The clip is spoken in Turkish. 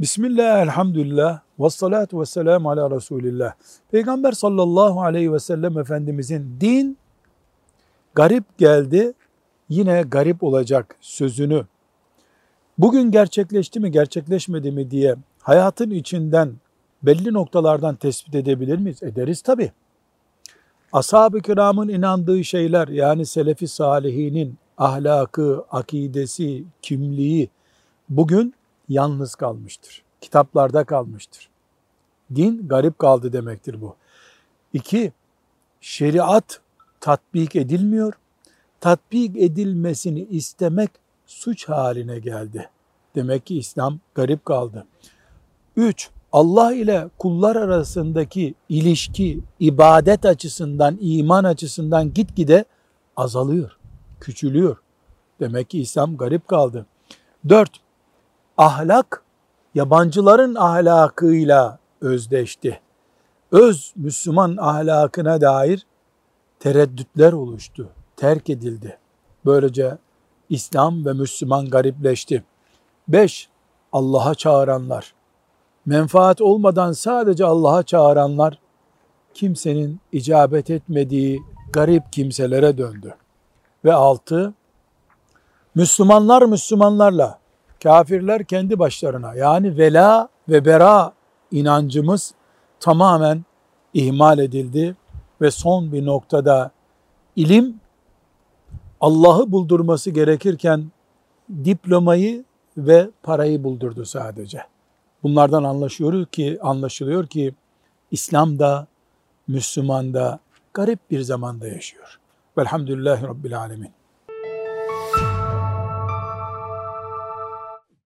Bismillah, elhamdülillah, ve salatu ve selamu ala Resulillah. Peygamber sallallahu aleyhi ve sellem Efendimizin din garip geldi, yine garip olacak sözünü bugün gerçekleşti mi gerçekleşmedi mi diye hayatın içinden belli noktalardan tespit edebilir miyiz? Ederiz tabi. Ashab-ı kiramın inandığı şeyler yani selefi salihinin ahlakı, akidesi, kimliği bugün yalnız kalmıştır. Kitaplarda kalmıştır. Din garip kaldı demektir bu. İki, şeriat tatbik edilmiyor. Tatbik edilmesini istemek suç haline geldi. Demek ki İslam garip kaldı. Üç, Allah ile kullar arasındaki ilişki ibadet açısından, iman açısından gitgide azalıyor, küçülüyor. Demek ki İslam garip kaldı. Dört, ahlak yabancıların ahlakıyla özdeşti. Öz Müslüman ahlakına dair tereddütler oluştu, terk edildi. Böylece İslam ve Müslüman garipleşti. Beş, Allah'a çağıranlar. Menfaat olmadan sadece Allah'a çağıranlar kimsenin icabet etmediği garip kimselere döndü. Ve altı, Müslümanlar Müslümanlarla, kafirler kendi başlarına yani vela ve bera inancımız tamamen ihmal edildi ve son bir noktada ilim Allah'ı buldurması gerekirken diplomayı ve parayı buldurdu sadece. Bunlardan anlaşıyoruz ki anlaşılıyor ki İslam da Müslüman da garip bir zamanda yaşıyor. Velhamdülillahi Rabbil Alemin.